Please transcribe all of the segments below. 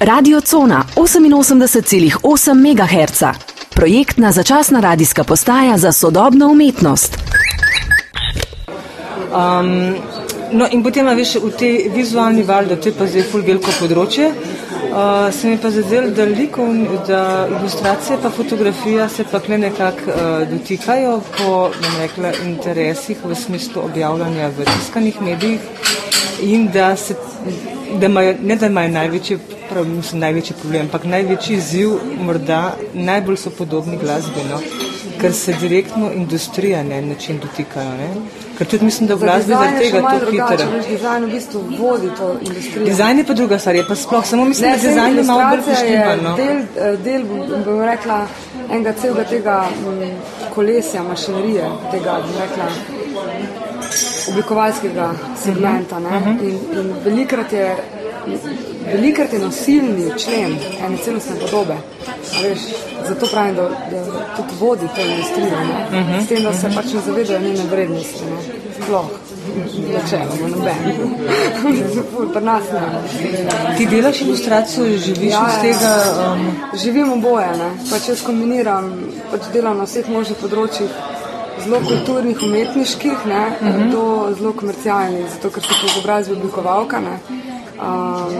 Radio Cona 88,8 MHz. Projektna začasna radijska postaja za sodobno umetnost. Um, no, in potem, veš, v tej vizualni valdi, to je pa zdaj ful veliko področje. Uh, se mi pa zdelo, da, likov, da ilustracije pa fotografija se pa kle nekako uh, dotikajo po rekla, interesih v smislu objavljanja v tiskanih medijih in da se da imajo, ne da imajo največji, prav, mislim, največji problem, ampak največji izziv, morda najbolj so podobni glasbi, no? ker se direktno industrija na en način dotikajo. Ne? Ker tudi mislim, da v glasbi zaradi tega to hitro. Dizajn v bistvu vodi to industrijo. Dizajn je pa druga stvar, je pa sploh samo mislim, ne, da dizajn je malo bolj poštiman. No? Del, eh, del bom rekla, enega celega tega m, mm, kolesja, mašinerije, tega, bom rekla, oblikovalskega segmenta. Uh -huh. in, in velikrat, je, velikrat je nosilni člen ene celostne podobe. Veš, zato pravim, da, da tudi vodi to industrijo. Uh -huh. S tem, da se pač ne zavedajo njene vrednosti. Ne? Sploh. Načeloma, noben. Pri nas ne. Ti delaš ilustracijo, živiš ja, iz tega? Um... Živim oboje. Pač jaz kombiniram, pač delam na vseh možnih področjih zelo kulturnih, umetniških, ne, uh -huh. do zelo komercialnih, zato ker sem po izobrazbi oblikovalka. Ne. Um,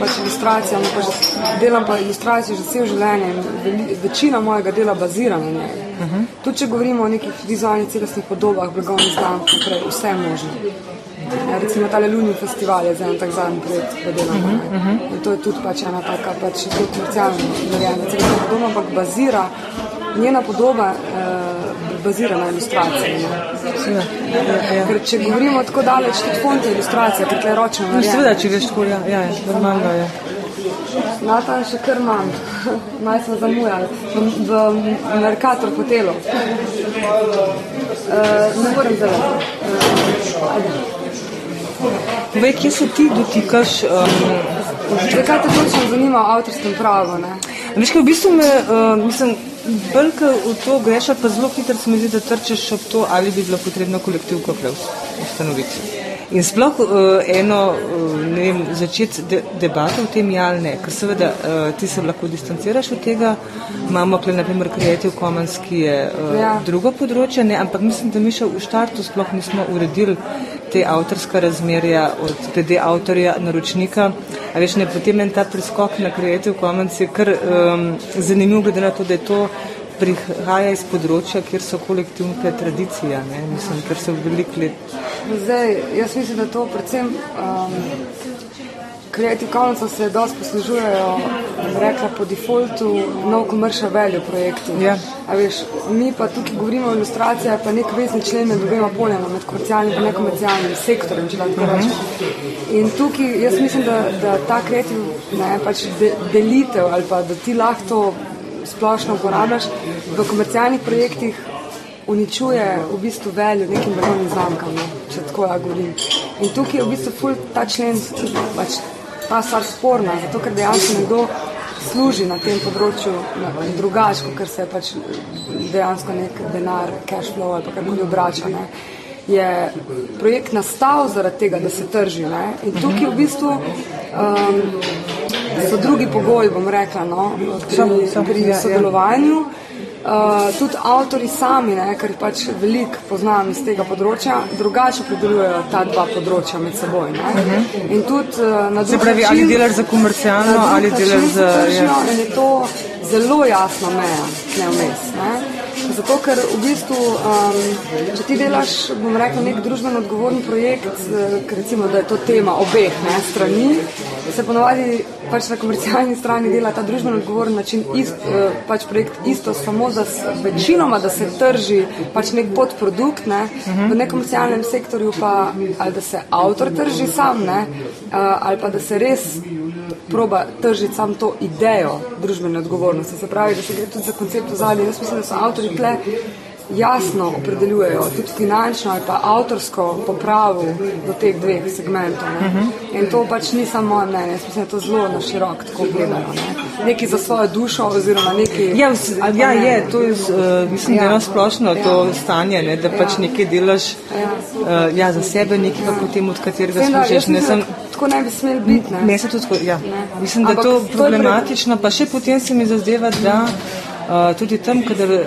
pač ilustracija, no, pa že, delam pa ilustracijo že vse življenje in večina mojega dela bazira na njej. Uh -huh. Tudi če govorimo o nekih vizualnih celostnih podobah, blagovnih znamk, vse možno. Ja, recimo ta Luni festival je zdaj tak zadnji projekt, ki ga delamo. Uh -huh. In to je tudi pač ena taka pač zelo komercialna narejena celostna podoba, ampak bazira, njena podoba uh, bazira na ilustraciji. Ja, ja, ja. Ker če govorimo tako daleč, tudi font je ilustracija, ker je ročno. No, seveda, če veš, tako ja, ja, normalno je. Na ta še kar manj, naj smo zamujali v, v Merkator hotelu. Uh, ne morem zelo. Uh, Povej, kje se ti dotikaš? Um, Kaj te točno zanima o avtorskem pravu? Veš, kaj v bistvu me, uh, mislim, Bolj, ko v to greš, pa zelo hitro se mi zdi, da trčeš ob to, ali bi bilo potrebno kolektivko ustanoviti. In sploh uh, eno, uh, ne vem, začeti de debato o tem, ja ali ne, ker seveda uh, ti se lahko distanciraš od tega, imamo kle, naprimer, Creative Commons, ki je uh, ja. drugo področje, ne, ampak mislim, da mi še v štartu sploh nismo uredili te avtorska razmerja od glede avtorja naročnika. A veš, ne, potem en ta preskok na Creative Commons je kar um, zanimiv, glede na to, da je to prihaja iz področja, kjer so kolektivne tradicije, ne, mislim, ker so velik let. Zdaj, jaz mislim, da to predvsem um, Creative Commons se dosti poslužujejo, rekla po defaultu, no commercial value projekti. Ja. A veš, mi pa tukaj govorimo o ilustraciji, pa nek vezni člen med dvema poljema, med komercialnim in nekomercialnim sektorjem, če lahko rečem. In tukaj jaz mislim, da, da ta kreativ, ne, pač de, delitev ali pa da ti lahko to splošno uporabljaš v komercialnih projektih, uničuje v bistvu veljo nekim veljavnim znamkam, ne, če tako ja govorim. In tukaj je v bistvu ful ta člen, pač ta stvar sporna, zato ker dejansko nekdo služi na tem področju drugače, ker se pač dejansko nek denar, cash flow ali karkoli obrača. Ne. Je projekt nastal zaradi tega, da se trži. Ne. In tukaj v bistvu um, so drugi pogoji, bom rekla, no, pri, pri ja, ja. sodelovanju. Uh, tudi avtori sami, ne, ker pač veliko poznam iz tega področja, drugače predelujejo ta dva področja med seboj. Uh mhm. -huh. In tudi uh, na drugem mestu. Ali delaš za komercialno ali delaš za. Ja. In je to zelo jasna meja, ne vmes. Ne. Zato, ker v bistvu, um, če ti delaš, bom rekel, nek družbeno odgovoren projekt, eh, recimo, da je to tema obeh ne, strani, se ponovadi pač na komercialni strani dela ta družbeno odgovoren način, ist, eh, pač projekt isto, samo da večinoma, da se trži pač nek podprodukt, ne, v nekomercialnem sektorju pa ali da se avtor trži sam, ne, eh, ali pa da se res proba tržiti sam to idejo družbene odgovornosti. Se pravi, da se gre tudi za koncept ozadja. Jaz mislim, da so avtori tle jasno opredeljujejo tudi finančno ali pa avtorsko popravo do teh dveh segmentov. Ne. Uh -huh. In to pač ni samo moje mnenje, jaz mislim, da to zelo na širok tako gledajo. Ne. Neki za svojo dušo oziroma neki... Ja, vs, ja ne. je, to je, uh, mislim, ja. da je splošno ja. to stanje, ne, da pač ja. nekaj delaš ja. Uh, ja, za sebe, nekaj pa potem, od katerega služiš. Ne, sem, tako ne bi smeli biti. Ne? Se tudi ja. Ne. Mislim, da je to je problematično, pa še potem se mi zazdeva, da uh, tudi tam, kadar uh,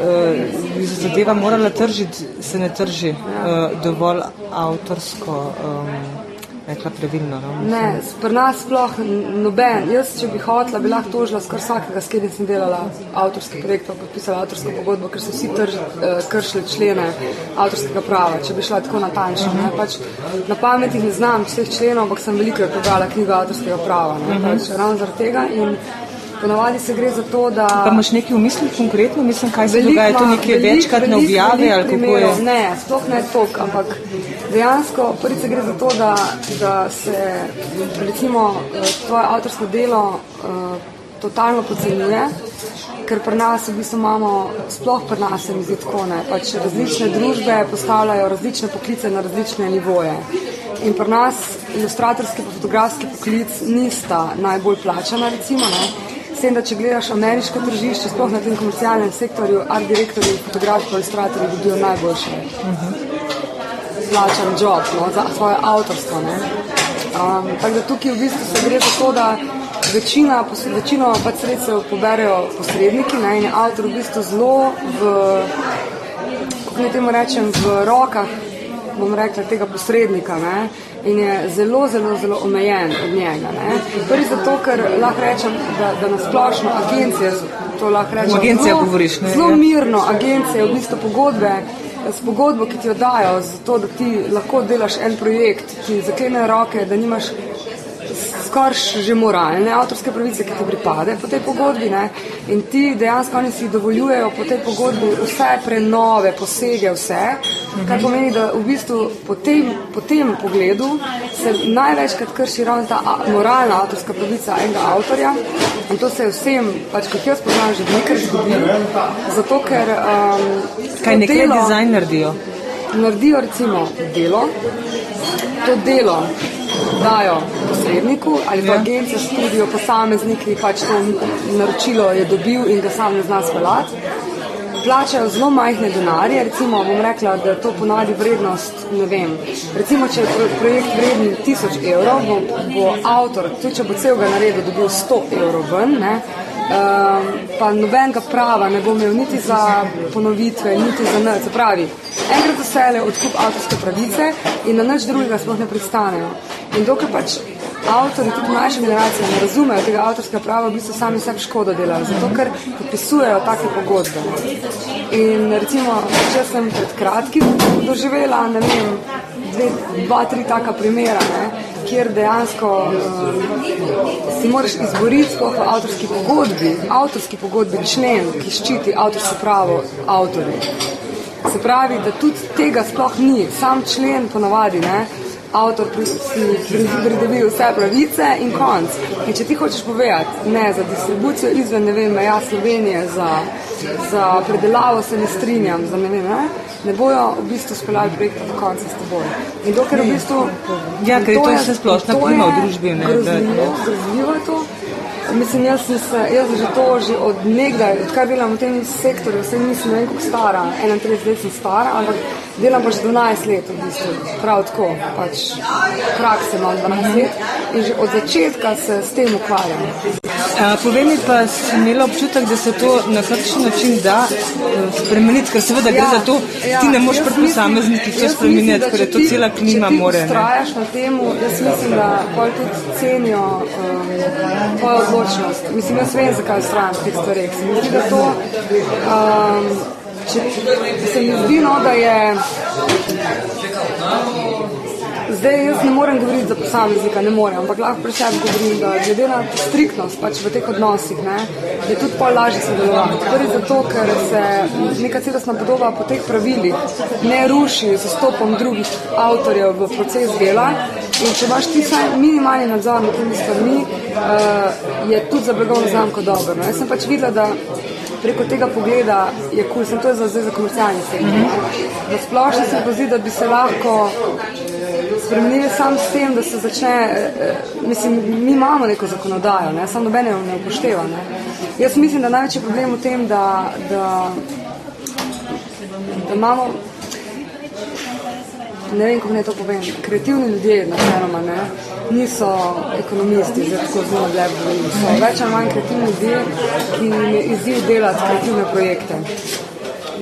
bi se zadeva morala tržiti, se ne trži uh, dovolj avtorsko, um, rekla pravilno. No? Ne, pri nas sploh noben. Jaz, če bi hotela, bi lahko tožila skoraj vsakega, s katerim sem delala avtorski projekt, pa podpisala avtorsko pogodbo, ker so vsi trž, eh, kršili člene avtorskega prava, če bi šla tako natančno. Ne. Pač, na pamet jih ne znam vseh členov, ampak sem veliko prebrala knjigo avtorskega prava. Ne. Pač, ravno zaradi tega. In ponavadi se gre za to, da. Pa imaš nekaj v mislih konkretno, mislim, kaj se Veliko dogaja, to ima- nekje veliko- večkrat ne veliko- objavi veliko ali kako je? Ne, sploh ne toliko, ampak dejansko prvič se gre za to, da, da se recimo tvoje avtorsko delo uh, totalno podcenjuje. Ker pri nas v bistvu imamo, sploh pri nas se mi zdi tako, ne, pač različne družbe postavljajo različne poklice na različne nivoje. In pri nas ilustratorski in fotografski poklic nista najbolj plačana, recimo. Ne. Tem, da če gledaš ameriško tržišče, sploh na tem komercialnem sektorju, art direktorji, fotografi, ilustratorji dobijo najboljše plačan job no, za svoje avtorstvo. ne. Um, tako da tukaj v bistvu se gre za to, da večina, večino pač sredstev poberejo posredniki ne, in je avtor v bistvu zelo v, kako naj temu rečem, v rokah bom rekla, tega posrednika ne, in je zelo, zelo, zelo omejen od njega. Ne. Prvi zato, ker lahko rečem, da, da nasplošno agencije, to lahko rečem, V agencijah zelo- govoriš, ne, zelo ja. mirno agencije, v bistvu pogodbe, s pogodbo, ki ti jo dajo, zato da ti lahko delaš en projekt, ki zaklene roke, da nimaš skoraj že moralne avtorske pravice, ki ti pripade po tej pogodbi. Ne? In ti dejansko oni si dovoljujejo po tej pogodbi vse prenove, posege, vse. Kar pomeni, da v bistvu po tem, po tem pogledu se največkrat krši ravno ta moralna avtorska pravica enega avtorja. In to se je vsem, pač kot jaz poznam, že nekaj zgodilo. Zato, ker um, Kaj nekaj dizajn naredijo? naredijo recimo delo, to delo dajo posredniku ali pa Ja. agencija, studio, posamezniki, pač to naročilo je dobil in ga sam ne zna speljati. Plačajo zelo majhne denarje, recimo bom rekla, da to ponadi vrednost, ne vem, recimo če je pro- projekt vreden 1000 evrov, bo, bo avtor, tudi če bo celega naredil, dobil 100 evrov ven, ne, um, pa nobenega prava ne bo imel niti za ponovitve, niti za nič. Se pravi, enkrat za vse odkup avtorske pravice in na nič drugega sploh ne pristanejo. In dokler pač avtori, tudi mlajše generacije, ne razumejo tega avtorskega prava, v bistvu sami sebi škodo delajo, zato ker podpisujejo take pogodbe. In recimo, če sem pred kratkim doživela, ne vem, dve, dva, tri taka primera, ne, kjer dejansko um, si moraš izboriti sploh v avtorski pogodbi, avtorski pogodbi člen, ki ščiti avtorsko pravo avtorjev. Se pravi, da tudi tega sploh ni, sam člen ponavadi, ne, avtor pri- si pri- pridobi vse pravice in konc. In če ti hočeš povedati, ne, za distribucijo izven, ne vem, meja Slovenije, za, za predelavo se ne strinjam, za ne vem, ne, ne bojo v bistvu speljali projekta do konca s teboj. In dokler v bistvu... Ja, ker to je- vsesplošna to klima v družbi, ne, da- Grozljivo, grozljivo je to. Mislim, jaz sem se, jaz že to že od nekdaj, odkar delam v tem sektorju, vse nisem ne vem koliko stara, 31 let sem stara, ampak delam pa že 12 let v bistvu, prav tako, pač prakse imam 12 let in že od začetka se s tem ukvarjam. A, povej mi pa, si imela občutek, da se to na kakšen način da eh, spremeniti, ker seveda gre za to, ti ne moreš Ja, mislim- posameznikih to spremeniti, mislim, ker je to cela klima Če ti more. Ustrajaš na temu, jaz mislim, da pol tudi cenijo um, tvojo odločnost. Mislim, jaz vem, zakaj ustrajam v teh stvareh. Se mi zdi, da to, um, če, se mi zdi, no, da je Zdaj jaz ne morem govoriti za posameznika, ne morem, ampak lahko pri sebi govorim, da glede na striktnost pač v teh odnosih, ne, je tudi pol lažje sodelovati. Prvi zato, ker se neka celostna podoba po teh pravilih ne ruši z vstopom drugih avtorjev v proces dela in če imaš ti vsaj minimalni nadzor nad temi stvarmi, uh, je tudi za blagovno znamko dobro. No. Jaz sem pač videla, da preko tega pogleda je kul, cool. to je za, zdaj za komercialni sektor. Na splošno se mi zdi, da bi se lahko spremenili sam s tem, da se začne, eh, mislim, mi imamo neko zakonodajo, ne, samo nobene jo ne upošteva. Ne. Jaz mislim, da največji problem v tem, da, da, da imamo, ne vem, kako naj to povem, kreativni ljudje, načeloma, ne, niso ekonomisti, zdaj tako zelo lepo. So več ali manj kreativni ljudje, ki jim je izziv delati kreativne projekte.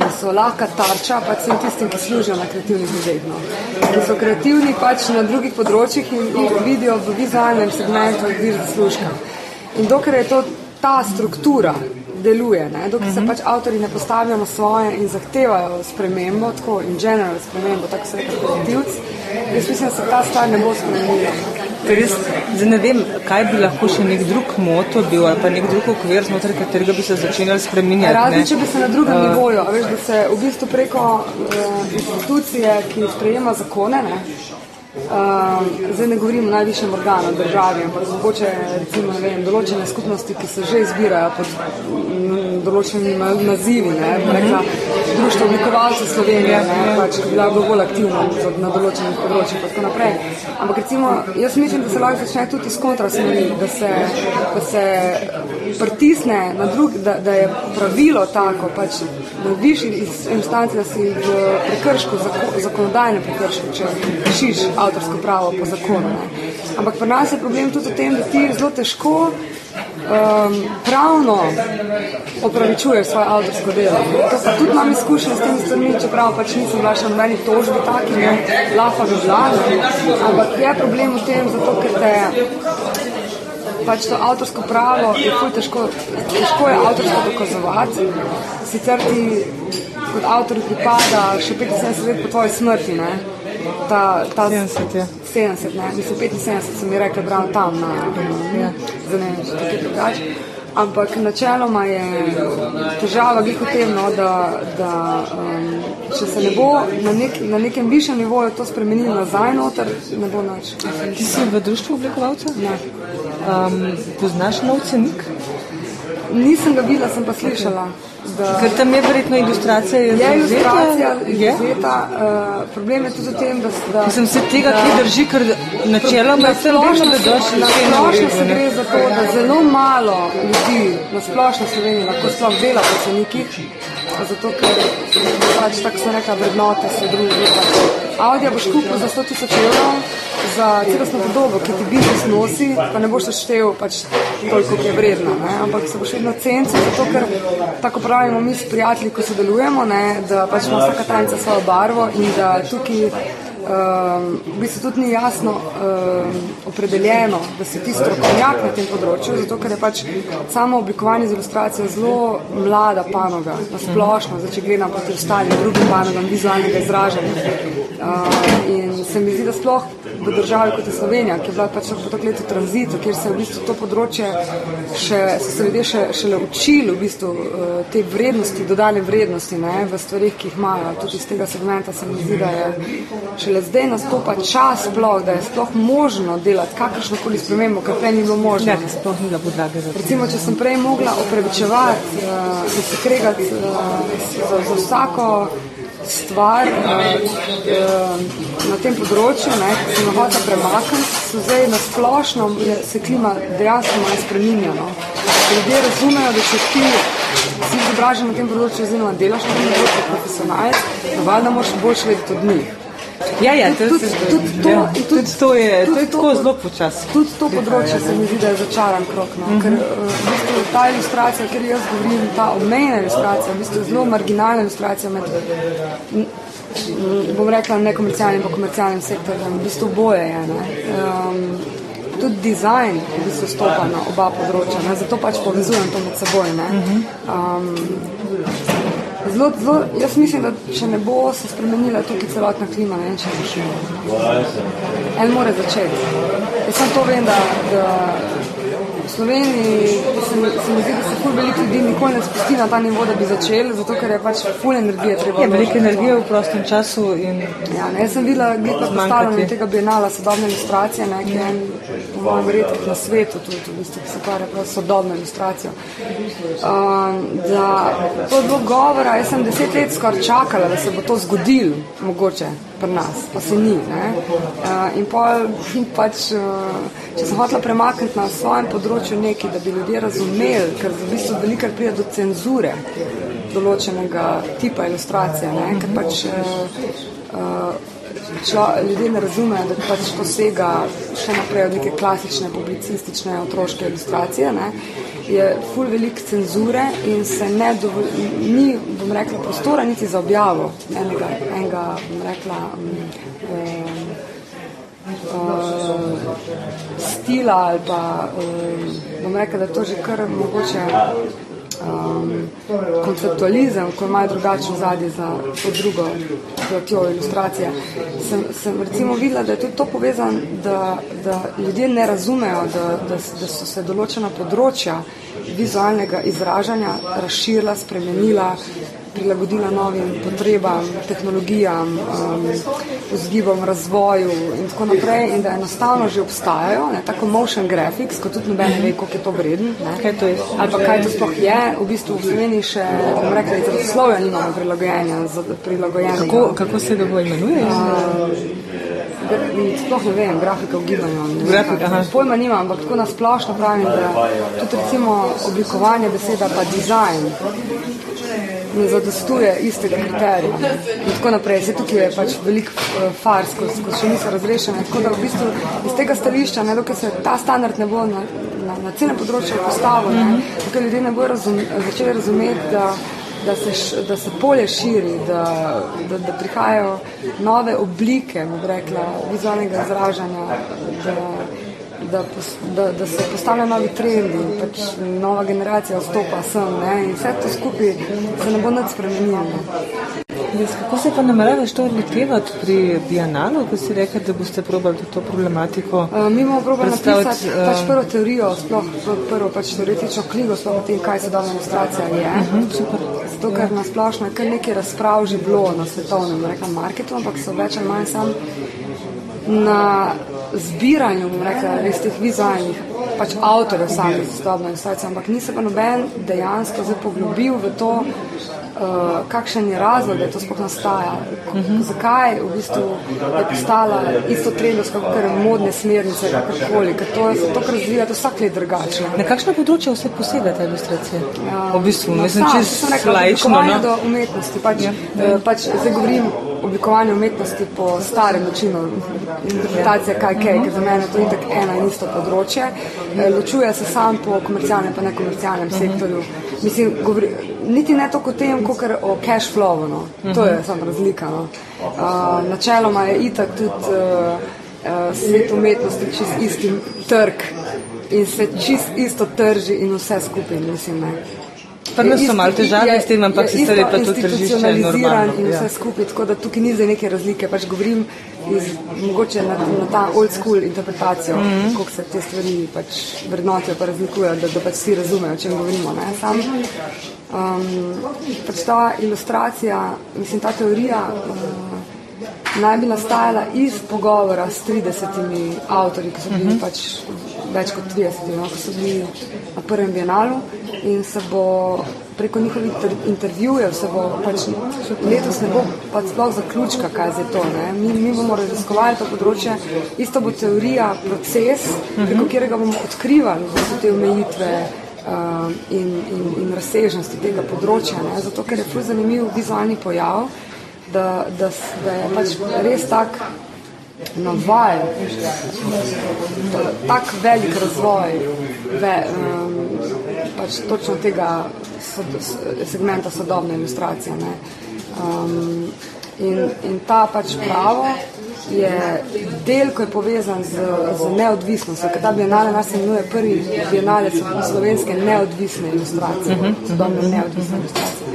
In so lahka tarča pač vsem tistim, ki služijo na kreativnih ljudeh. No. Ki so kreativni pač na drugih področjih in jih vidijo v vizualnem segmentu vir zaslužka. In dokler je to ta struktura, deluje. Ne? Dokaj uh -huh. se mhm. pač avtori ne postavijo na svoje in zahtevajo spremembo, tako in general spremembo, tako se reče kreativc, jaz mislim, da se ta stvar ne bo spremenila. Res, zdaj ne vem, kaj bi lahko še nek drug moto bil ali pa nek drug okvir, znotraj katerega bi se začenjali spreminjati. Razen, če bi se na drugem uh, nivoju, veš, da se v bistvu preko uh, institucije, ki sprejema zakone, ne, Um, zdaj ne govorim o najvišjem organu države, ampak mogoče recimo, vem, določene skupnosti, ki se že izbirajo pod m, določenimi nazivi, ne, rekla, društvo oblikovalcev Slovenije, ne, pač, ki bi bila bolj aktivna na določenih področjih in tako naprej. Ampak recimo, jaz mislim, da se lahko začne tudi iz kontrasmeri, da se, da se pritisne na drug, da, da je pravilo tako, pač na višji instanci, da si v prekršku, zakonodajnem prekršku, če pišiš avtorsko pravo po zakonu. Ne. Ampak pri nas je problem tudi v tem, da ti zelo težko um, pravno opravičuješ svoje avtorsko delo. To pa tudi imam izkušnje s tem stvarmi, čeprav pač nisem bila še nobeni tožbi taki, ne, lafa bi bila, ampak je problem v tem, zato ker te pač to avtorsko pravo je ful težko, težko je avtorsko dokazovati, sicer ti kot avtor pripada še 75 let po tvoji smrti, ne ta, ta 70, ja. 70, ne, mislim 75, sem mi rekla, bral tam na ja. zanimivo, če tako drugače. Ampak načeloma je težava glih v tem, no, da, da um, če se ne bo na, nek, na nekem višjem nivoju to spremenilo nazaj noter, ne bo nič. Ti si v društvu oblikovalcev? Ne. Um, poznaš nov cenik? Nisem ga videla, sem pa slišala. Da, Ker tam je verjetno ilustracija. Je, je ilustracija, je izveta. Uh, problem je tudi v tem, da, da sem se tega, da, ki drži, ker načeloma sem vedno predošel. Na splošno se gre za to, da zelo malo ljudi na splošno Sloveniji lahko sploh dela po cenikih, zato ker pač tako so neka vrednote se družijo. Audija boš kupil za 100 tisoč evrov za celostno podobo, ki ti biznis nosi, pa ne boš štev pač toliko, ki je vredna, ne? ampak se boš vedno cenil, zato ker tako pravimo mi s prijatelji, ko sodelujemo, ne? da pač ima vsaka tajnica svojo barvo in da tukaj um, v bistvu tudi ni jasno um, opredeljeno, da si ti strokovnjak na tem področju, zato ker je pač samo oblikovanje z ilustracijo zelo mlada panoga, na splošno, zdaj, če gledam proti ostalim drugim panogam vizualnega izražanja. Uh, in se mi zdi, da sploh v državi kot je Slovenija, ki je bila pač po tak letu tranzitu, kjer se je v bistvu to področje še, so se ljudje še, šele učili v bistvu uh, te vrednosti, dodane vrednosti ne, v stvarih, ki jih imajo. Tudi iz tega segmenta se mi zdi, da je šele zdaj nastopa čas sploh, da je sploh možno delati kakršno koli spremembo, kar prej ni bilo možno. Ja, sploh ni bilo podlage za to. Recimo, če sem prej mogla opravičevati uh, in se kregati uh, za, za vsako stvar uh, na tem področju, ne, ki se nahota premakniti, so zdaj na splošno se klima dejansko malo spreminjano. Ljudje razumejo, da če ti si izobražen na tem področju, oziroma delaš na tem področju profesionalc, valjda moraš boljš vedeti od njih. Ja, ja, tudi, tudi, tudi, to, ja, tudi, tudi to je, tudi to je tako zelo počasno. Tudi to področje se mi zdi, da je začaran krok. No? Uh -huh. Ker uh, v bistvu, ta ilustracija, ker jaz govorim, ta obmejna ilustracija, v bistvu je zelo marginalna ilustracija med, bom rekla, nekomercialnim in komercialnim sektorjem. V bistvu boje je. Ne? Um, tudi dizajn v bistvu stopa na oba področja, ne? zato pač povezujem to med seboj. Um, Zelo, zelo, jaz mislim, da če ne bo se spremenila tukaj celotna klima, ne vem, če bo šlo. En more začeti. Jaz sem to vem, da, da Sloveniji se mi, se mi zdi, da se ful veliko ljudi nikoli ne spusti na ta nivo, da bi začeli, zato ker je pač ful energije treba. Je veliko energije v prostem času in... Ja, ne, jaz sem videla gleda postavljanje tega bienala sodobne ilustracije, ne, ki je en, po mojem verjetnih na svetu tudi, v bistvu, ki se kvarja prav sodobno ilustracijo. Um, da to je bilo govora, jaz sem deset let skoraj čakala, da se bo to zgodilo, mogoče pri nas, pa se ni. Uh, in pol, pač, uh, če sem hotela premakniti na svojem področju nekaj, da bi ljudje razumeli, ker v bistvu velikrat pride do cenzure določenega tipa ilustracije, ne? ker pač uh, člo, ljudje ne razumejo, da pač to sega še naprej od neke klasične publicistične otroške ilustracije. Ne? Je ful velik cenzure in se ne dovolj, ni, bom rekla, prostora niti za objavo enega, enega bom rekla, um, um, stila ali pa, um, bom rekla, da to že kar mogoče um, konceptualizem, ko imajo drugačno zadje za to drugo platjo ilustracije. Sem, sem recimo videla, da je tudi to povezano, da, da ljudje ne razumejo, da, da, da so se določena področja vizualnega izražanja razširila, spremenila, prilagodila novim potrebam, tehnologijam, um, vzgibom, razvoju in tako naprej in da enostavno že obstajajo, ne, tako motion graphics, kot tudi noben ne ve, koliko je to vreden. Kaj to je? Ali pa kaj to sploh je, v bistvu v Sloveniji še, bom rekla, izrazoslovja nimamo prilagojenja, prilagojenja. Kako, kako se ga bo imenuje? Sploh ne vem, grafika v gibanju. Grafika, aha. Pojma nimam, ampak tako nasplošno pravim, da tudi recimo oblikovanje beseda pa dizajn ne zadostuje istega kriterija. In tako naprej. Se tukaj je pač velik uh, fars, ko, ko še niso razrešene. Tako da v bistvu iz tega stališča, ne, dokaj se ta standard ne bo na, na, na celem področju postavil, ne, dokaj ljudje ne bo razum, začeli razumeti, da da se, š, da se polje širi, da, da, da prihajajo nove oblike, bom rekla, vizualnega izražanja, da, da, da, da se postavljajo novi trendi, pač nova generacija vstopa sem ne, in vse to skupaj se ne bo nič spremenilo. Jaz, kako se pa nameravaš to lotevati pri Bianalu, ko si rekel, da boste probali to problematiko? Uh, mi bomo probali napisati eh, pač prvo teorijo, sploh pr- prvo pač teoretično knjigo, sploh o tem, kaj sodobna ilustracija je. Uh Mhm, -huh, Zato, ker na splošno je kar nekaj razprav že bilo na svetovnem rekla, marketu, ampak so več ali manj sam na zbiranju, bom rekla, res teh vizualnih pač avtorjev samih sodobne ilustracije, ampak ni se pa noben dejansko zdaj poglobil v to, uh, kakšen je razlog, da je to sploh nastaja. Uh -huh. Zakaj v bistvu je postala isto trendovska, kot kar modne smernice, kakorkoli, ker to, to kar razvija, to vsak let drugače. Na kakšno področje vse posega ta ilustracija? V bistvu, No, mislim, laično. oblikovanje No? do umetnosti. Pač, ja. pač, zdaj govorim o oblikovanju umetnosti po starem načinu interpretacije, kaj kaj, ker za mene to je itak ena in isto področje. Eh, Ločuje se sam po komercialnem in nekomercialnem sektorju. Mislim, govori, niti ne toliko o tem, kot o cash flowu. No. To je samo razlika. No. Uh, načeloma je itak tudi uh, uh, svet umetnosti čist isti trg in se čist isto trži in vse skupaj, mislim. Ne. Pri nas Je so malo težave je- s tem, ampak je je isto pa to tržišče institucionaliziran normalno, In ja. vse skupaj, tako da tukaj ni zdaj neke razlike. Pač govorim iz, mogoče na, na ta old school interpretacijo, mm. -hmm. kako se te stvari pač vrednotijo, pa razlikujejo, da, da pač vsi razumejo, o čem govorimo. Ne? Sam, um, pač ta ilustracija, mislim, ta teorija. Uh, Naj bi nastajala iz pogovora s 30 avtorji, ki so bili uh -huh. pač več kot 30, no, ki so bili na prvem bienalu in se bo preko njihovih inter intervjujev, se bo pač letos ne bo pač sploh zaključka, kaj je to. Ne. Mi, mi bomo raziskovali to področje, isto bo teorija, proces, preko katerega bomo odkrivali v bistvu te omejitve um, in, in, in razsežnosti tega področja, ne. zato ker je zanimiv vizualni pojav da, da, da je pač res tak navaj, tak velik razvoj ve, um, pač točno tega sod, segmenta sodobne ilustracije. Ne. Um, in, in ta pač pravo je del, ko je povezan z, z neodvisnostjo, ker ta bienale nas imenuje prvi bienale slovenske neodvisne ilustracije, sodobne neodvisne ilustracije.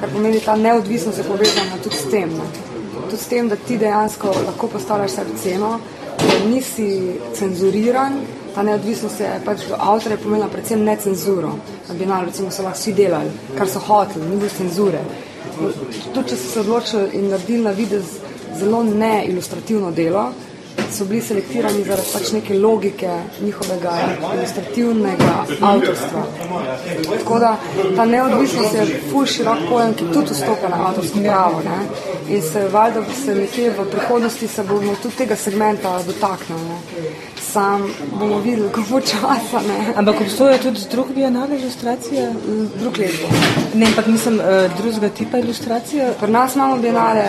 Kar pomeni, ta neodvisnost je povezana tudi s tem. Ne. Tudi s tem, da ti dejansko lahko postavljaš sebi ceno, da nisi cenzuriran, ta neodvisnost je pač do avtorja pomenila predvsem necenzuro. Na bienalu recimo so lahko vsi delali, kar so hoteli, ni bilo cenzure. Tudi če so se odločili in naredili na videz zelo neilustrativno delo, so bili selektirani zaradi pač neke logike njihovega ilustrativnega avtorstva. Tako da ta neodvisnost je ful širok pojem, ki tudi vstopa na avtorsko pravo. Ne? In se valjda se nekje v prihodnosti se bomo tudi tega segmenta dotaknili. Ne? sam bomo videli, kako bo časa. Ne. Ampak obstoja tudi druge bienale ilustracije? Drug let. Ne, ampak nisem uh, drugega tipa ilustracije. Pri nas imamo bienale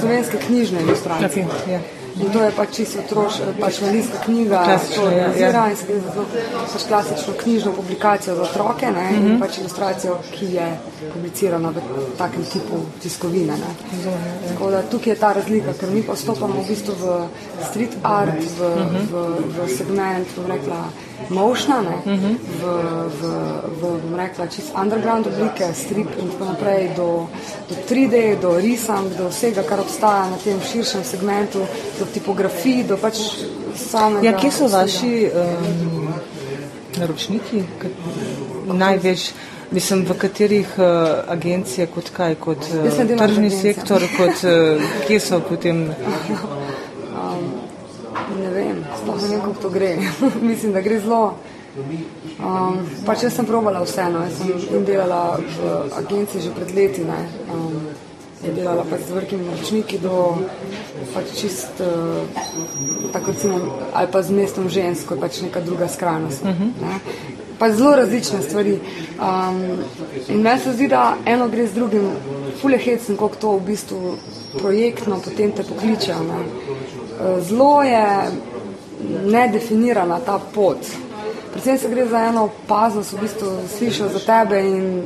slovenske knjižne ilustracije. Okay, yeah. In to je pač čisto otroš, pač malinska knjiga, Klasično, ja, ja. in se gre za zelo pač klasično knjižno publikacijo za otroke ne, Mhm. in pač ilustracijo, ki je publicirana v takem tipu tiskovine. Ne. Tako da tukaj je ta razlika, ker mi pa stopamo v bistvu v street art, v, Mhm. v, v segment, bom rekla, mošna, ne, Mhm. v, v, v, bom rekla, čist underground oblike, strip in tako naprej, do, do 3D, do risank, do vsega, kar obstaja na tem širšem segmentu, do tipografij, do pač samega. Ja, kje so vsega. vaši um, naročniki? Največ, mislim, v katerih uh, agencije, kot kaj, kot uh, tržni sektor, kot uh, kje so potem. Sploh ne vem, kako to gre. Mislim, da gre zelo. Um, pač jaz sem probala vseeno, jaz sem in delala v agenciji že pred leti. Ne. Um, je delala pač z velikimi naročniki do pač čist, uh, tako recimo, ali pa z mestom žensko, je pač neka druga skrajnost. Ne. Pa zelo različne stvari. Um, in meni se zdi, da eno gre z drugim, fulje hecen, koliko to v bistvu projektno potem te pokličejo. Ne. Eh, Zelo je nedefinirana ta pot. Predvsem se gre za eno opaznost, v bistvu slišijo za tebe in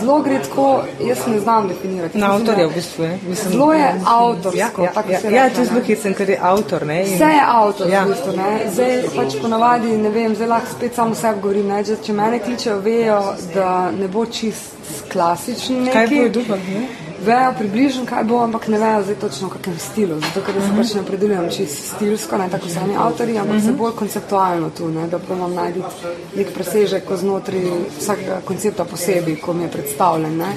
zelo gre tako, jaz ne znam definirati. Na avtorja v bistvu. Ne? Mislim, Zelo je avtorsko, Ja, ja, tako ja, se ja, reče, to je zelo ne. hecen, ker je avtor. Ne? In- Vse je avtor, Ja. ja. v bistvu, ne. Zdaj pač ponavadi, ne vem, zdaj lahko spet samo sebi govorim, ne. Če, če mene kličejo, vejo, da ne bo čist klasičen neki. Kaj bodo duhali? Vejo približno, kaj bo, ampak ne vejo zdaj točno v kakem stilu. Zato, ker se pač ne opredeljujem čisto stilsko, ne tako sami avtori, ampak se bolj konceptualno tu, ne, da probam najti nek presežek znotraj vsakega koncepta posebej, ko mi je predstavljen. Ne.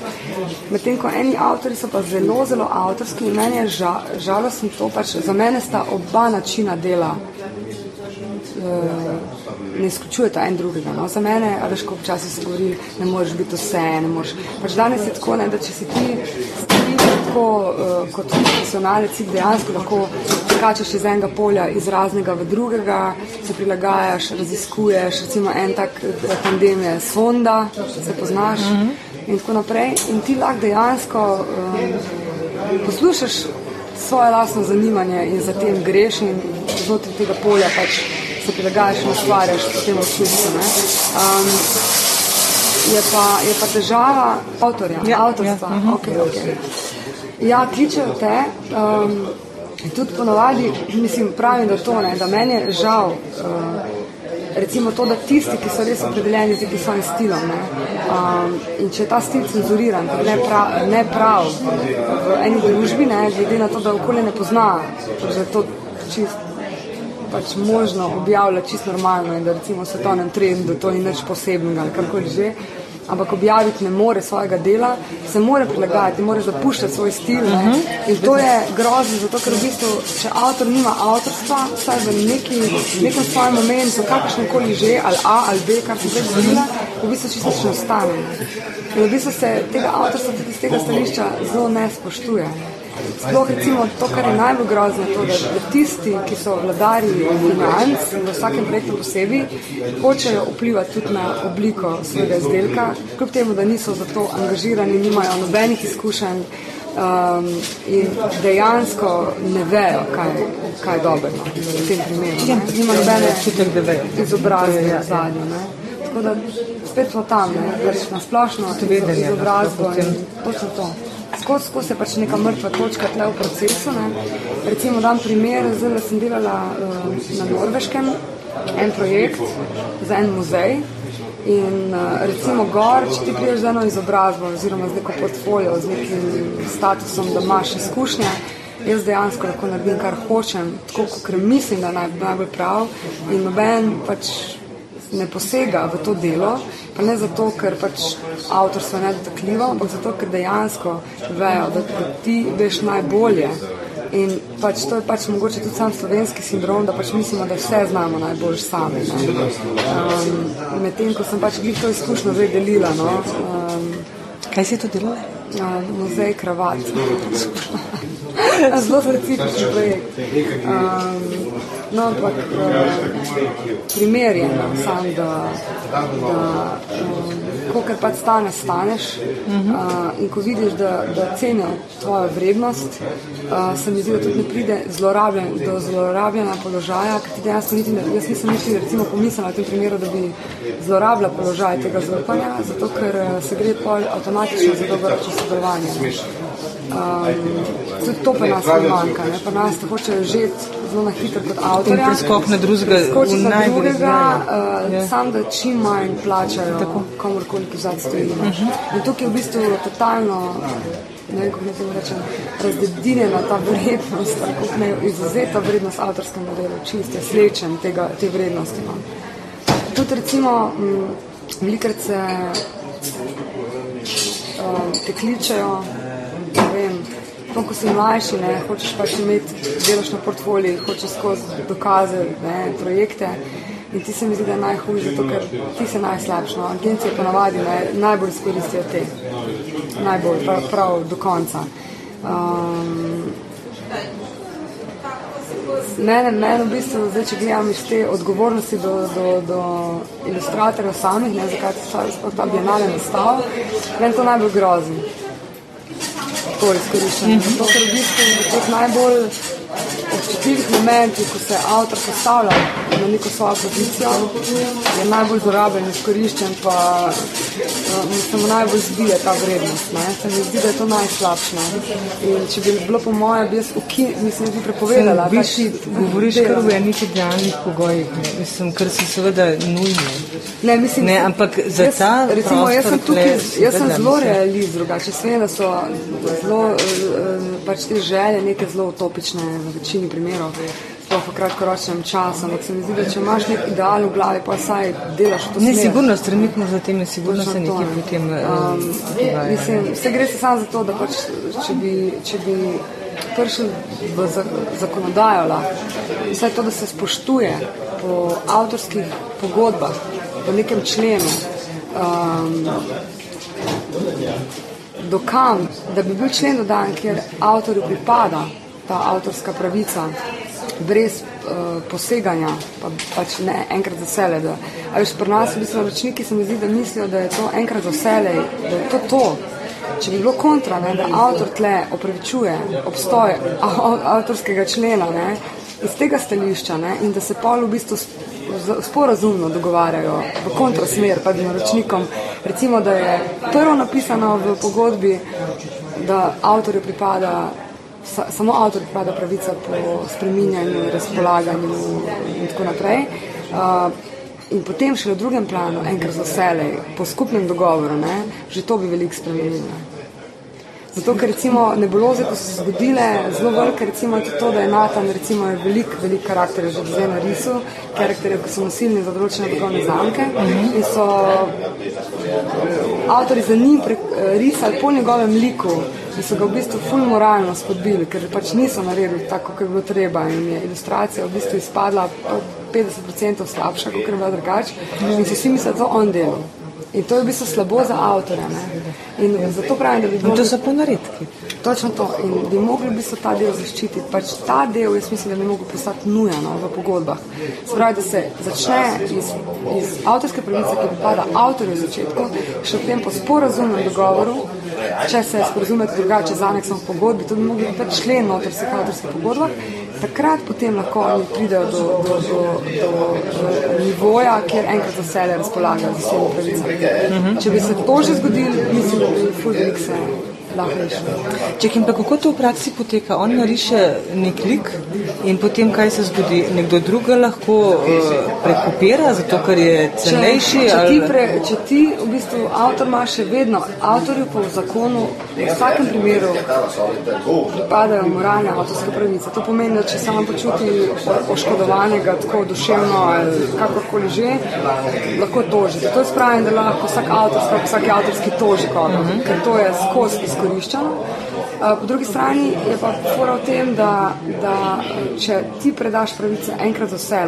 Medtem ko eni avtori so pa zelo, zelo avtorski in meni je ža, žalostno to, pač za mene sta oba načina dela eh, ne izključujeta en drugega. No. Za mene, a veš, ko včasih se govori, ne moreš biti vse, ne moreš. Pač danes je tako, ne, da če si ti, tako uh, kot profesionalec, si dejansko lahko skačeš iz enega polja, iz raznega v drugega, se prilagajaš, raziskuješ, recimo en tak eh, tandem je sonda, se poznaš in tako naprej. In ti lahko dejansko um, poslušaš svoje lastno zanimanje in za tem greš in znotraj tega polja pač se prilagajaš in ustvarjaš s tem občutkom. ne. Um, je, pa, je pa težava avtorja, Ja, avtorstva. ja, mhm. okay, okay. ja, kličejo te. Um, tudi ponovadi, mislim, pravim, da to ne, da meni je žal. Uh, Recimo to, da tisti, ki so res opredeljeni z nekim svojim stilom, ne, um, in če je ta stil cenzuriran, ne prav, ne prav v eni družbi, ne, glede na to, da okolje ne pozna, da je to čist pač možno objavljati čisto normalno in da recimo svetovnem trendu to ni nič posebnega ali karkoli že, ampak objaviti ne more svojega dela, se more prilagajati, more zapuščati svoj stil. Ne? In to je grozno, zato ker v bistvu, če avtor nima avtorstva, vsaj v neki, nekem svojem momentu, kakršnem koli že, ali A ali B, kar sem zdaj govorila, v bistvu čisto ne ostane. ne. In v bistvu se tega avtorstva tudi z tega stališča zelo ne spoštuje. Sploh recimo to, kar je najbolj grozno, to, da, da tisti, ki so vladarji financ v vsakem projektu posebej, hočejo vplivati tudi na obliko svojega izdelka, kljub temu, da niso za to angažirani, nimajo nobenih izkušenj um, in dejansko ne vejo, kaj, kaj je dobro no, v tem primeru. ne. Nima nobene izobrazbe v zadnjem. ne. Tako da spet smo tam, ne, na splošno no, izobrazbo in točno to. Skozi skozi je pač neka mrtva točka tle v procesu. Ne. Recimo dam primer, zdaj sem delala uh, na Norveškem en projekt za en muzej. In uh, recimo gor, če ti priješ z eno izobrazbo oziroma z neko portfolio, z nekim statusom, da imaš izkušnje, jaz dejansko lahko naredim, kar hočem, tako kot mislim, da je naj, najbolj prav. In noben pač ne posega v to delo, pa ne zato, ker pač avtorstvo je nedotakljivo, ampak zato, ker dejansko vejo, da, da ti veš najbolje. In pač to je pač mogoče tudi sam slovenski sindrom, da pač mislimo, da vse znamo najbolj sami. ne. Um, Medtem, ko sem pač glih to izkušnjo zdaj delila, no, um, Kaj si to delala? Uh, muzej kravat. Zelo specifičen projekt. Um, no, ampak uh, primer je no, sam, da, da um, kolikor pač stane, staneš uh, in ko vidiš, da, da cenijo tvojo vrednost, uh, se mi zdi, da tudi ne pride zlorabljen, do zlorabljanja položaja, ker ti dejansko niti ne, jaz nisem niti recimo pomislila v tem primeru, da bi zlorabila položaj tega zaupanja, zato ker uh, se gre pol avtomatično za dolgoročno sodelovanje. Um, tudi to pa nas ne manjka, ne? pa nas te hočejo žeti zelo na hitro kot avtorja. Preskok na drugega, Skoči v za najbolj drugega, uh, sam da čim manj plačajo komorkoli, ki zadaj stoji. Uh -huh. In tukaj je v bistvu totalno, ne vem, kako naj temu rečem, razdedinjena ta vrednost, tako ne izuzeta vrednost avtorskega modela, čist je slečen tega, te vrednosti. No. Tudi recimo, velikrat se um, te kličejo, ne vem, to, ko si mlajši, ne, hočeš pač imeti, delaš na portfolio, hočeš skozi dokaze, ne, projekte. In ti se mi zdi, da je najhujše, zato ker ti si najslabši. No. Agencije pa navadi ne, najbolj izkoristijo te, najbolj, prav, prav do konca. Um, Mene, mene v bistvu, zdaj, če gledam iz te odgovornosti do, do, do ilustratorjev samih, ne, zakaj se sploh ta bienale nastal, meni to najbolj grozi. To izkoriščanje. Zato, ker v bistvu v teh najbolj občutljivih momentih, ko se avtor postavlja na neko svojo pozicijo, je najbolj zlorabljen, izkoriščen, pa se mu najbolj zbije ta vrednost. Ne. Se mi zdi, da je to najslabše. če bi bilo po mojem, bi jaz uki, mislim, bi prepovedala. Ta si šit govoriš kar v enih idealnih pogojih, ne. mislim, kar so seveda nujni. Ne, mislim, Ne, ampak za jaz, ta recimo, jaz sem prostor tukaj, jaz sem zelo realist, drugače vem, da so zelo, eh, pač te želje neke zelo utopične v večini primerov, sploh v kratkoročnem času, ampak se mi zdi, da če imaš nek ideal v glavi, pa saj delaš to Ne, sigurno stremimo za tem, sigurno se Točno to, nekaj ne. potem Um, dogaja. mislim, vse gre se samo za to, da pač, če bi, če bi prišel v za, zakonodajo, lahko, vse to, da se spoštuje po avtorskih pogodbah, v nekem členu, um, dokam, da bi bil člen dodan, kjer avtorju pripada ta avtorska pravica, brez uh, poseganja, pa, pač ne enkrat za vse. Da, a veš, pri nas v bistvu naročniki se mi zdi, da mislijo, da je to enkrat za vse, da je to to. Če bi bilo kontra, ne, da avtor tle opravičuje obstoj av, avtorskega člena ne, iz tega stališča ne, in da se pol v bistvu sporazumno dogovarjajo v kontrasmer pred naročnikom, recimo, da je prvo napisano v pogodbi, da avtorju pripada sa, samo avtorju pripada pravica po spreminjanju, razpolaganju in tako naprej. Uh, In potem še v drugem planu, enkrat za vselej, po skupnem dogovoru, ne, že to bi veliko spremenilo. Zato, ker recimo nebuloze, ko so se zgodile, zelo velike, recimo je to, da je Natan, recimo je velik, velik karakter že zdaj na risu, karakterjev, ki so nosilni za določene blagovne znamke in so avtori za njim pre, risali po njegovem liku in so ga v bistvu ful moralno spodbili, ker pač niso naredili tako, kot je bilo treba in je ilustracija v bistvu izpadla po 50% slabša, kot je bila drugače in so vsi mislili, da to on dela. In to je v bistvu slabo za avtorja. Ne? In zato pravim, da bi bilo to so pa naredki. Točno to. In bi mogli v bistvu ta del zaščititi. Pač ta del, jaz mislim, da bi mogel postati nujen no, v pogodbah. Se pravi, da se začne iz, iz avtorske pravice, ki pripada avtorju v začetku, še potem po sporazumnem dogovoru, če se sporazumete drugače z aneksom pogodbi, to bi mogli biti člen noter vseh avtorskih pogodbah, takrat potem lahko oni pridejo do, do, do, do, nivoja, kjer enkrat za vse razpolagajo z vsemi pravicami. Če bi se to že zgodilo, mislim, da bi ful velik se. Čekaj, pa kako to v praksi poteka? On nariše nek lik in potem kaj se zgodi? Nekdo druga lahko uh, prekopira, zato ker je cenejši? Če, če, ali- ti pre, če ti v bistvu avtor ima še vedno, avtorju po zakonu v vsakem primeru pripadajo moralne avtorske pravice. To pomeni, da če se vam počuti oškodovanega tako duševno ali kakorkoli že, lahko toži. Zato jaz pravim, da lahko vsak avtor, sploh vsak avtorski toži koga, ker to je skozi izkoriščeno. Uh, Po drugi strani je pa fora v tem, da, da če ti predaš pravice enkrat za vse,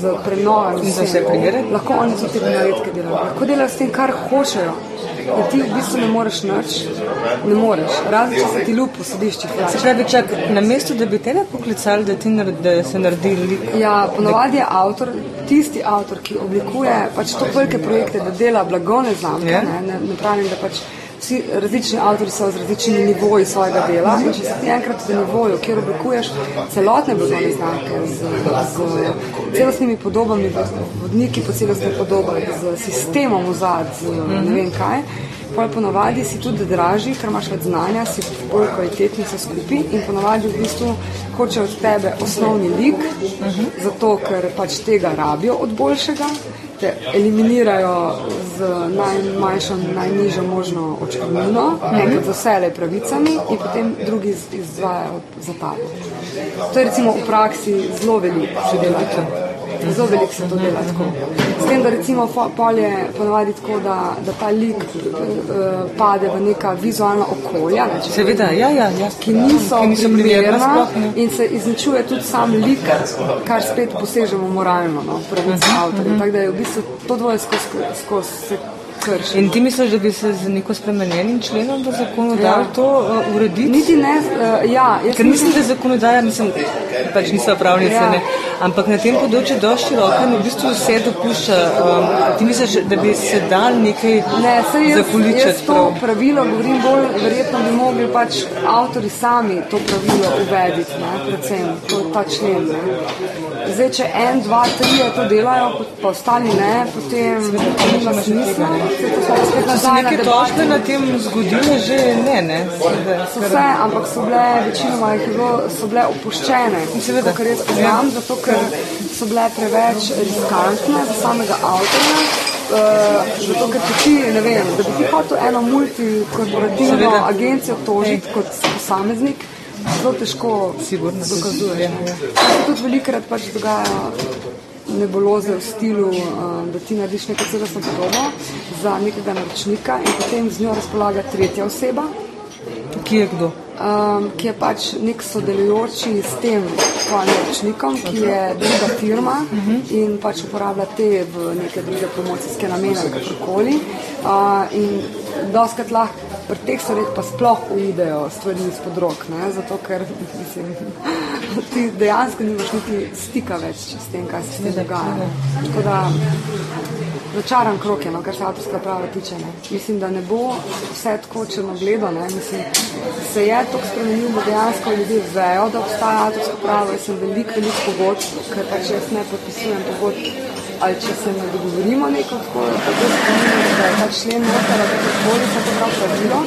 z prenovami, In vse primere? lahko oni tudi te naredke delajo. Lahko delajo s tem, kar hočejo. da ti v bistvu ne moreš nič, ne moreš, razen če se ti ljub po sodiščih. Se pravi, čak, na mesto, da bi tebe poklicali, da, ti naredi, da se naredi lik. Ja, ponovadi je avtor, tisti avtor, ki oblikuje pač to velike projekte, da dela blagovne znamke. Ja. Ne, ne, ne pravim, da pač vsi različni avtori so z različnimi nivoji svojega dela. In če si ti enkrat v nivoju, kjer oblikuješ celotne blagovne znamke z, z celostnimi podobami, vodniki po celostnih podobah, z sistemom vzad, z ne vem kaj. Pol ponovadi si tudi dražji, ker imaš več znanja, si bolj kvalitetni vse skupaj in ponovadi v bistvu hoče od tebe osnovni lik, zato ker pač tega rabijo od boljšega, te eliminirajo z najmanjšo, najnižjo možno očkodnino, enkrat za vse pravicami in potem drugi iz- izvajajo za tabo. To je recimo v praksi zelo veliko se dela to. Zelo veliko se to dela tako. S tem, da recimo fo- pol je ponavadi tako, da, da ta lik uh, pade v neka vizualna okolja, ne, Seveda, ja, ja, ja. ki niso, ki niso primerna sploh. In se izničuje tudi sam lik, kar spet posežemo moralno, no, pravice avtorjev. Tako da je v bistvu to dvoje skozi skozi se krši. In ti misliš, da bi se z neko spremenjenim členom v zakonu Ja. dal to uh, urediti? Niti ne, uh, ja, jaz Ker mislim, da zakonodaja, mislim, pač niso pravnice, Ja. ne, ampak na tem področju dosti široka in v bistvu vse dopušča. Um, ti misliš, da bi se dal nekaj Ne, jaz, jaz zakoličati to prav? pravilo govorim bolj, verjetno bi mogli pač avtori sami to pravilo uvediti, ne, predvsem, to ta člen. Ne. Zdaj, če en, dva, tri to delajo, pa ostali ne, potem nima smisla. So se neke debate. tožbe na tem zgodile že? Ne, ne. Seveda, So kar- vse, ampak so bile, večinoma jih je bilo, so bile opuščene. Seveda. Kar jaz poznam, zato ker so bile preveč riskantne za samega avtorja. Uh, zato, ker ti, ne vem, da bi ti hotel eno multikorporativno agencijo tožiti kot posameznik, zelo težko Sigurno, dokazuješ. ja, ne. ja. To se tudi velikokrat pač dogaja nebuloze v stilu, uh, da ti narediš neko celostno podobo za nekega naročnika in potem z njo razpolaga tretja oseba, Ki je kdo? um, ki je pač nek sodelujoči s tem naročnikom, ki je druga firma in pač uporablja te v neke druge promocijske namene ali kakorkoli. Uh, in doskrat lahko pri teh stvareh pa sploh uidejo stvari izpod rok, ne? zato ker mislim, ti dejansko nimaš niti stika več s tem, kaj se ti dogaja. Tako da začaran krok je, no, kar se avtorskega prava tiče. Ne. Mislim, da ne bo vse tako črnogledo. Ne. Mislim, se je to spremenilo, da dejansko ljudje vejo, da obstaja avtorsko pravo. Jaz sem veliko, veliko pogodb, ker pač jaz ne podpisujem pogodb. Ali če se ne dogovorimo neko tako, tako spremljamo, da je ta člen noter, ali kakorkoli se to prav pravilo.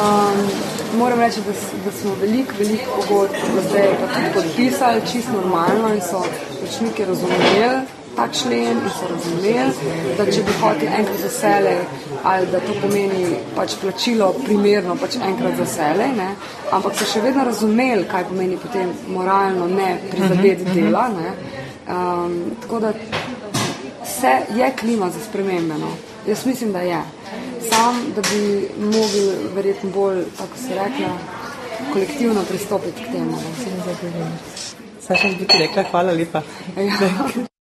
Um, moram reči, da, da smo veliko, veliko pogodb do zdaj pa tudi podpisali, čisto normalno in so rečniki razumeli ta člen in so razumeli, da če bi hotel enkrat za selej, ali da to pomeni pač plačilo primerno pač enkrat za selej, ne? ampak so še vedno razumeli, kaj pomeni potem moralno ne prizadeti dela. Ne? Um, tako da vse je klima za spremembe. No. Jaz mislim, da je. Sam, da bi mogli verjetno bolj, tako se rekla, kolektivno pristopiti k temu. No. Saša, bi ti rekla, hvala lepa. Ja.